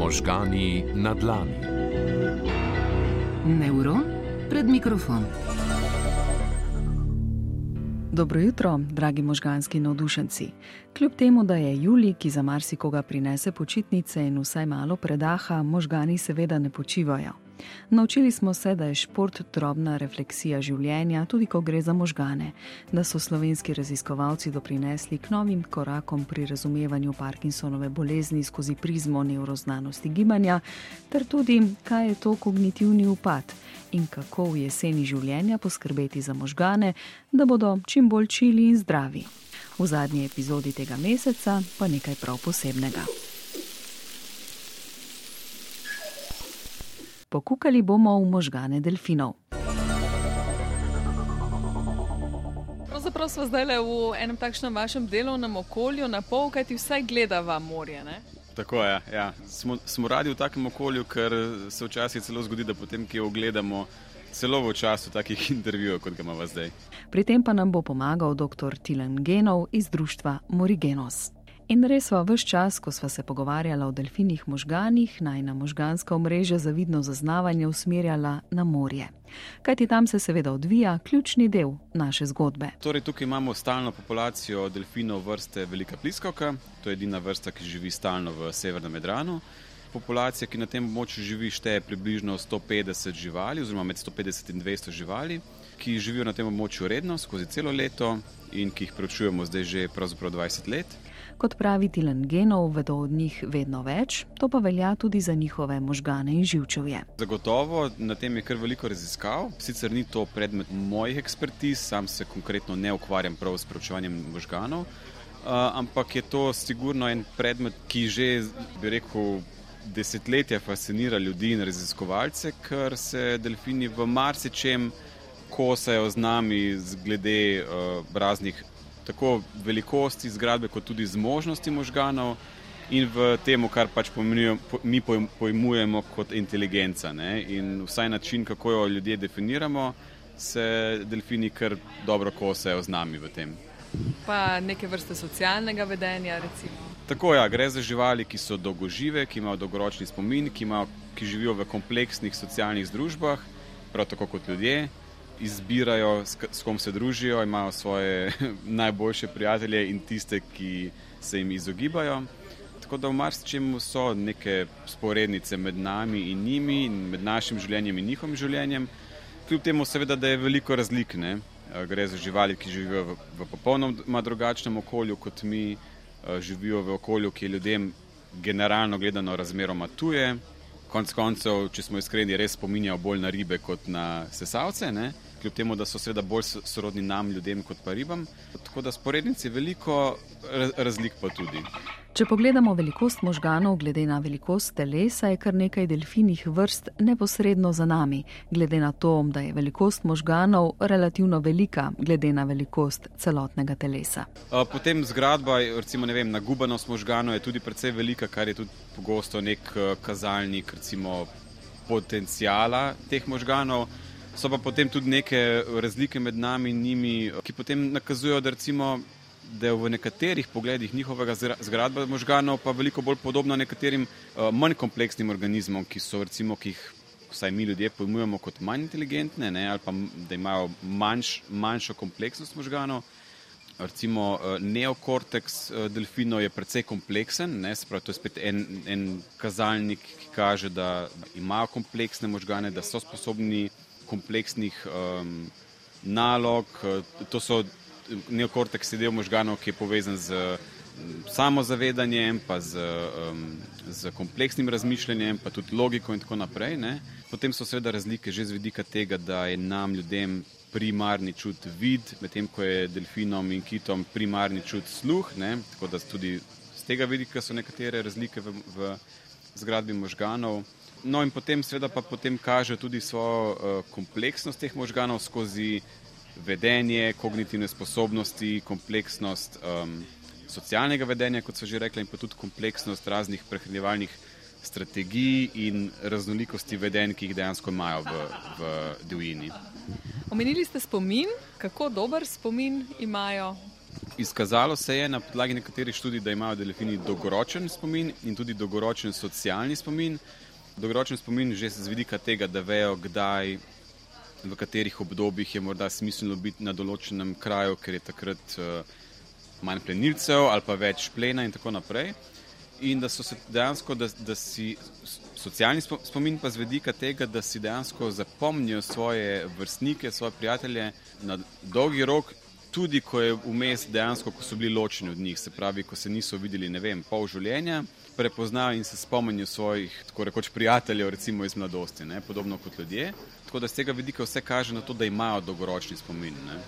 Možgani na dlani. Neuron pred mikrofon. Dobro jutro, dragi možganski navdušenci. Kljub temu, da je Juli, ki za marsikoga prinese počitnice in vsaj malo predaha, možgani seveda ne počivajo. Naučili smo se, da je šport drobna refleksija življenja, tudi ko gre za možgane, da so slovenski raziskovalci doprinesli k novim korakom pri razumevanju Parkinsonove bolezni skozi prizmo neuroznanosti gibanja, ter tudi, kaj je to kognitivni upad in kako v jeseni življenja poskrbeti za možgane, da bodo čim bolj čili in zdravi. V zadnji epizodi tega meseca pa nekaj prav posebnega. Pokukali bomo v možgane delfinov. Pravzaprav smo zdaj v enem takšnem vašem delovnem okolju, na pol, kajti vsaj gledava morje. Ne? Tako je. Ja. Smo, smo radi v takem okolju, ker se včasih celo zgodi, da potem, ki jo ogledamo, celo v času takih intervjujev, kot ga imamo zdaj. Pri tem pa nam bo pomagal dr. Tilan Genov iz društva Morigenos. In res sva vse čas, ko sva se pogovarjala o delfinih možganih, naj na možganska omrežja zavidno zaznavanje usmerjala na morje. Kajti tam se seveda odvija ključni del naše zgodbe. Torej, tukaj imamo stalno populacijo delfinov vrste Velika pliskavka, to je edina vrsta, ki živi stalno v severnem Medranu. Populacija, ki na tem območju živi, šteje približno 150 živali, oziroma med 150 in 200 živali, ki živijo na tem območju redno, skozi celo leto in ki jih preučujemo zdaj že 20 let. Kot pravi Tilan Genov, vedo od njih vedno več, to pa velja tudi za njihove možgane in živčevje. Zagotovo na tem je kar veliko raziskav. Sicer ni to predmet mojih ekspertiz, sam se konkretno ne ukvarjam prav s preučevanjem možganov, ampak je to sigurno en predmet, ki že, bi rekel, desetletja fascinira ljudi in raziskovalce, ker se delfini v marsičem kosajo z nami glede uh, raznih tako velikosti zgradbe, kot tudi zmožnosti možganov in v tem, kar pač mi pojmujemo kot inteligenca. Ne? In vsaj način, kako jo ljudje definiramo, se delfini kar dobro kosajo z nami v tem. Pa neke vrste socialnega vedenja, recimo. Tako ja, gre za živali, ki so dolgožive, ki imajo dolgoročni spomin, ki, imajo, ki živijo v kompleksnih socialnih združbah, prav tako kot ljudje izbirajo, s kom se družijo, imajo svoje najboljše prijatelje in tiste, ki se jim izogibajo. Tako da v marsičem so neke sporednice med nami in njimi, in med našim življenjem in njihovim življenjem. Kljub temu, seveda, da je veliko razlik. Ne? Gre za živali, ki živijo v, v popolnoma drugačnem okolju kot mi, živijo v okolju, ki je ljudem generalno gledano razmeroma tuje. Konec koncev, če smo iskreni, res spominjajo bolj na ribe kot na sesalce. Ne? Kljub temu, da so seveda bolj sorodni nam, ljudem, kot pa ribam. Tako da sporednici veliko, razlik pa tudi. Če pogledamo velikost možganov, glede na velikost telesa, je kar nekaj delfinih vrst neposredno za nami, glede na to, da je velikost možganov relativno velika, glede na velikost celotnega telesa. Potem zgradba, recimo vem, nagubanost možganov je tudi precej velika, kar je tudi pogosto nek kazalnik recimo, potencijala teh možganov. So pa potem tudi neke razlike med nami in njimi, ki potem nakazujejo, da, recimo, da je v nekaterih pogledih njihovega zgradba možganov pa veliko bolj podobna nekaterim uh, manj kompleksnim organizmom, ki so recimo, ki jih vsaj mi ljudje pojmujemo kot manj inteligentne ne, ali pa da imajo manjš, manjšo kompleksnost možganov. Recimo neokorteks delfinov je precej kompleksen, ne, sprav, to je spet en, en kazalnik, ki kaže, da imajo kompleksne možgane, da so sposobni kompleksnih um, nalog. To so neokorteks del možganov, ki je povezan z samozavedanjem, pa z, um, z kompleksnim razmišljanjem, pa tudi logiko in tako naprej. Ne. Potem so seveda razlike že z vidika tega, da je nam ljudem primarni čut vid, medtem ko je delfinom in kitom primarni čut sluh. Ne. Tako da tudi z tega vidika so nekatere razlike v, v zgradbi možganov. No, in potem, seveda, pa potem kaže tudi svojo uh, kompleksnost teh možganov skozi vedenje, kognitivne sposobnosti, kompleksnost um, socialnega vedenja, kot so že rekli, in pa tudi kompleksnost raznih prehranjevalnih strategij in raznolikosti vedenj, ki jih dejansko imajo v, v divjini. Omenili ste spomin, kako dober spomin imajo Izkazalo se je na podlagi nekaterih študij, da imajo delfini dolgoročen spomin in tudi dolgoročen socialni spomin. Dolgoročen spomin že z vidika tega, da vejo, kdaj, v katerih obdobjih je morda smiselno biti na določenem kraju, ker je takrat uh, manj plenilcev ali pa več plena in tako naprej. In da so se dejansko, da, da si socialni spomin pa z vedika tega, da si dejansko zapomnijo svoje vrstnike, svoje prijatelje na dolgi rok, tudi ko je vmes dejansko, ko so bili ločeni od njih, se pravi, ko se niso videli, ne vem, pol življenja, prepoznajo in se spomnijo svojih, tako rekoč, prijateljev, recimo iz mladosti, ne? podobno kot ljudje. Tako da z tega vidika vse kaže na to, da imajo dolgoročni spomin. Ne?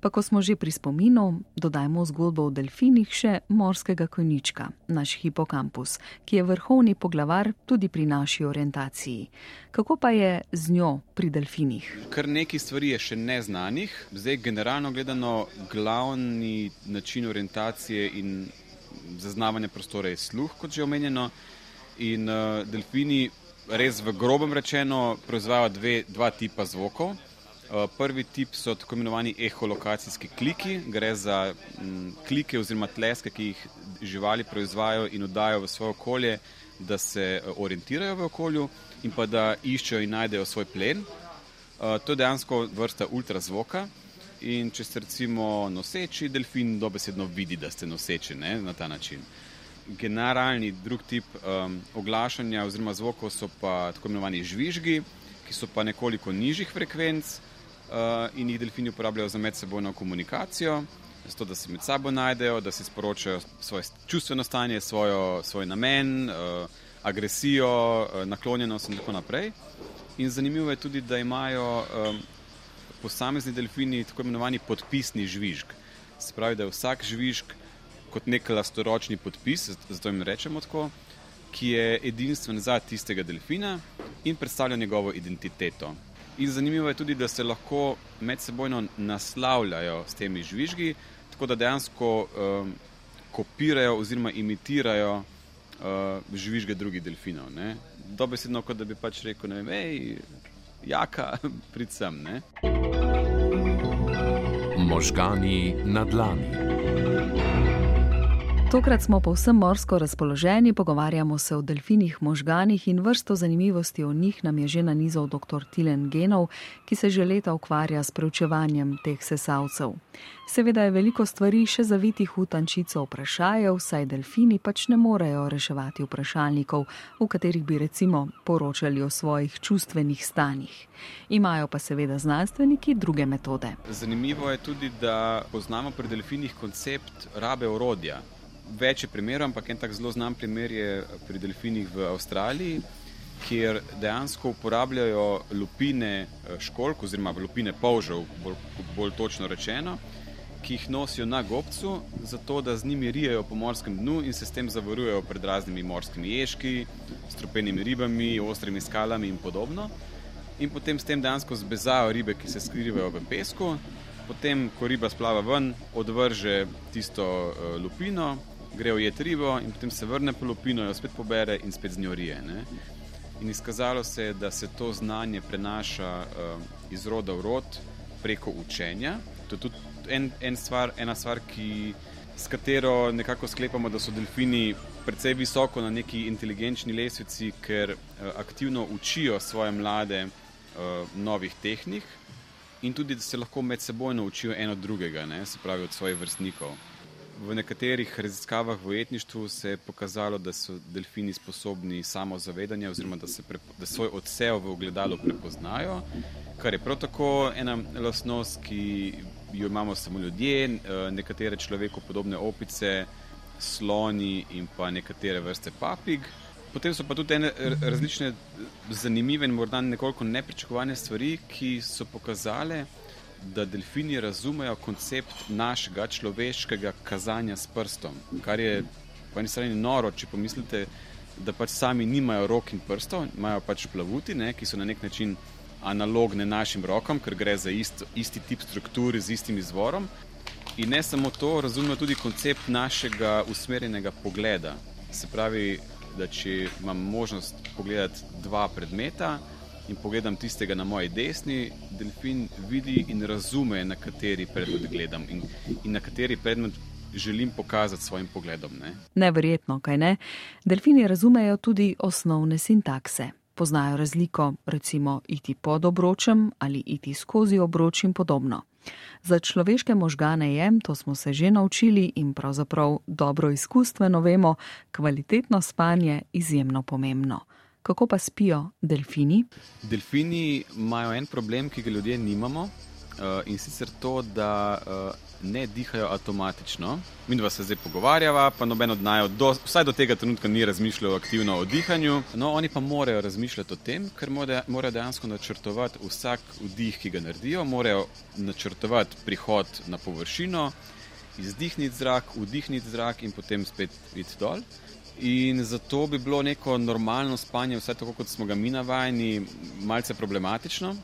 Pa ko smo že pri spominu, dodajmo zgodbo o delfinih še morskega konjička, naš hipokampus, ki je vrhovni poglavar tudi pri naši orientaciji. Kako pa je z njo pri delfinih? Kar nekaj stvari je še neznanih. Zdaj, generalno gledano, glavni način orientacije in zaznavanja prostora je sluh, kot že omenjeno. In uh, delfini, res v grobem rečeno, proizvajajo dva tipa zvokov. Eh, prvi tip so tako imenovani eholokacijski kliki, gre za m, klike oziroma tleske, ki jih živali proizvajajo in oddajo v svoje okolje, da se eh, orientirajo v okolju in pa da iščejo in najdejo svoj plen. Uh, to je dejansko vrsta ultrazvoka. In če ste recimo noseči, delfin dobesedno vidi, da ste noseči ne, na ta način. Generalni drug tip um, oglašanja oziroma zvokov so pa tako imenovani žvižgi, ki so pa nekoliko nižjih frekvenc, uh, in jih delfini uporabljajo za medsebojno komunikacijo, zato da se med sabo najdejo, da si sporočajo svoje čustveno stanje, svojo, svoj namen, uh, agresijo, uh, naklonjenost in tako naprej. In zanimivo je tudi, da imajo posamezni delfini tako imenovani podpisni žvižg. Se pravi, da je vsak žvižg kot nek lastoročni podpis, zato jim rečemo tako, ki je edinstven za tistega delfina in predstavlja njegovo identiteto. In zanimivo je tudi, da se lahko medsebojno naslavljajo s temi žvižgi, tako da dejansko um, kopirajo oziroma imitirajo uh, žvižge drugih delfinov. Dobesedno, kot da bi pač rekel, ne vem, hej, jaka, pridem. Možgani na dlani. Tokrat smo povsem morsko razpoloženi, pogovarjamo se o delfinih možganih in vrsto zanimivosti o njih nam je že nanizal dr. Tilen Genov, ki se že leta ukvarja s preučevanjem teh sesalcev. Seveda je veliko stvari še zavitih v tančico vprašajev, saj delfini pač ne morejo reševati vprašalnikov, v katerih bi recimo poročali o svojih čustvenih stanjih. Imajo pa seveda znanstveniki druge metode. Zanimivo je tudi, da poznamo pri delfinih koncept rabe orodja več primerov, ampak en tak zelo znan primer je pri delfinih v Avstraliji, kjer dejansko uporabljajo lupine eh, školk oziroma lupine polžev, bolj, bolj točno rečeno, ki jih nosijo na gobcu, zato da z njimi rijejo po morskem dnu in se s tem zavarujejo pred raznimi morskimi ježki, strupenimi ribami, ostrimi skalami in podobno. In potem s tem dejansko zbezajo ribe, ki se skrivajo v pesku. Potem, ko riba splava ven, odvrže tisto uh, lupino, gre v jed ribo in potem se vrne po lupino, jo spet pobere in spet z njo rije. Ne? In izkazalo se je, da se to znanje prenaša uh, iz roda v rod preko učenja. To je tudi en, en stvar, ena stvar, ki, s katero nekako sklepamo, da so delfini precej visoko na neki inteligenčni lesvici, ker uh, aktivno učijo svoje mlade uh, novih tehnik in tudi, da se lahko med seboj naučijo eno drugega, ne? se pravi od svojih vrstnikov. V nekaterih raziskavah v ujetništvu se je pokazalo, da so delfini sposobni samozavedanja, oziroma da, pre, da svoj odsev v ogledalu prepoznajo, kar je prav tako ena lastnost, ki jo imamo samo ljudje, eh, nekatere človeku podobne opice, sloni in pa nekatere vrste papig. Potem so pa tudi ene različne zanimive in morda nekoliko nepričakovane stvari, ki so pokazale, da delfini razumejo koncept našega človeškega kazanja s prstom. Kar je po eni strani noro, če pomislite, da pač sami nimajo rok in prstov, imajo pač plavuti, ne, ki so na nek način analogne našim rokam, ker gre za ist, isti tip strukture z istim izvorom. In ne samo to, razumejo tudi koncept našega usmerjenega pogleda. Se pravi, da če imam možnost pogledati dva predmeta, in pogledam tistega na moji desni, delfin vidi in razume, na kateri predmet gledam in, in na kateri predmet želim pokazati svojim pogledom. Ne? Neverjetno, kaj ne? Delfini razumejo tudi osnovne sintakse. Poznajo razliko, recimo iti pod obročem ali iti skozi obroč in podobno. Za človeške možgane je, to smo se že naučili in pravzaprav dobro izkustveno vemo, kvalitetno spanje izjemno pomembno. Kako pa spijo delfini? Delfini imajo en problem, ki ga ljudje nimamo, Eh, in sicer to, da uh, ne dihajo avtomatično. Mi dva se zdaj pogovarjava, pa noben od naju, do, vsaj do tega trenutka, ni razmišljal aktivno o dihanju. No, oni pa morajo razmišljati o tem, ker morajo dejansko načrtovati vsak vdih, ki ga naredijo, morajo načrtovati prihod na površino, izdihniti zrak, vdihniti zrak in potem spet iti dol. In zato bi bilo neko normalno spanje, vsaj tako kot smo ga mi navajeni, malce problematično.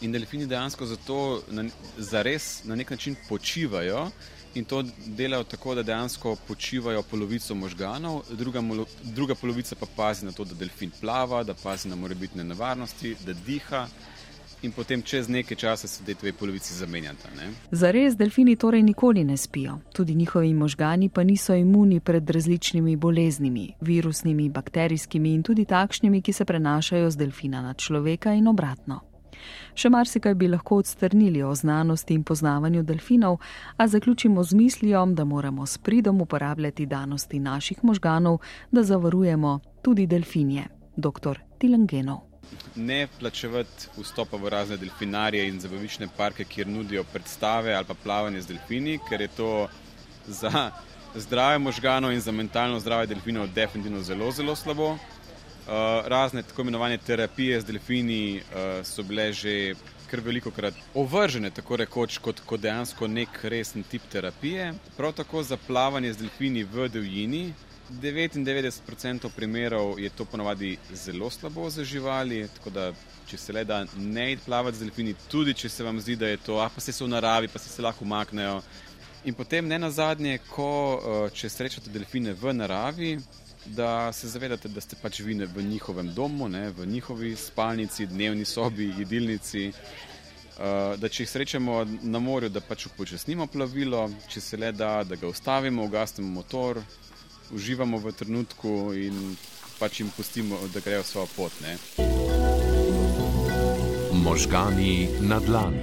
In delfini dejansko zato na, zares na nek način počivajo in to delajo tako, da dejansko počivajo polovico možganov, druga, druga polovica pa pazi na to, da delfin plava, da pazi na morebitne nevarnosti, da diha. In potem čez nekaj časa se te dve polovici zamenjata. Zares delfini torej nikoli ne spijo. Tudi njihovi možgani pa niso imuni pred različnimi boleznimi, virusnimi, bakterijskimi in tudi takšnimi, ki se prenašajo z delfina na človeka in obratno. Še marsikaj bi lahko odstrnili o znanosti in poznavanju delfinov, a zaključimo z mislijo, da moramo s pridom uporabljati danosti naših možganov, da zavarujemo tudi delfinje. Dr. Tilangenov. Ne plačevati vstopa v razne delfinarije in zabavišne parke, kjer nudijo predstave ali pa plavanje z delfini, ker je to za zdrave možgano in za mentalno zdrave delfinov definitivno zelo, zelo slabo. Eh, razne tako imenovane terapije z delfini uh, so bile že kar veliko krat ovržene, tako rekoč, kot, kot dejansko nek resen tip terapije. Prav tako za plavanje z delfini v divjini. 99% primerov je to ponovadi zelo slabo za živali, tako da če se le da ne id plavati z delfini, tudi če se vam zdi, da je to, ah, pa se so v naravi, pa se, se lahko umaknejo. In potem ne na zadnje, ko uh, če srečate delfine v naravi, da se zavedate, da ste pač vi v njihovem domu, ne, v njihovi spalnici, dnevni sobi, jedilnici. Uh, da če jih srečamo na morju, da pač upočasnimo plovilo, če se le da, da ga ustavimo, ugasnemo motor, uživamo v trenutku in pač jim pustimo, da grejo svojo pot. Ne. Možgani na dlani.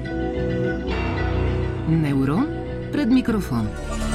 Neuron pred mikrofonom.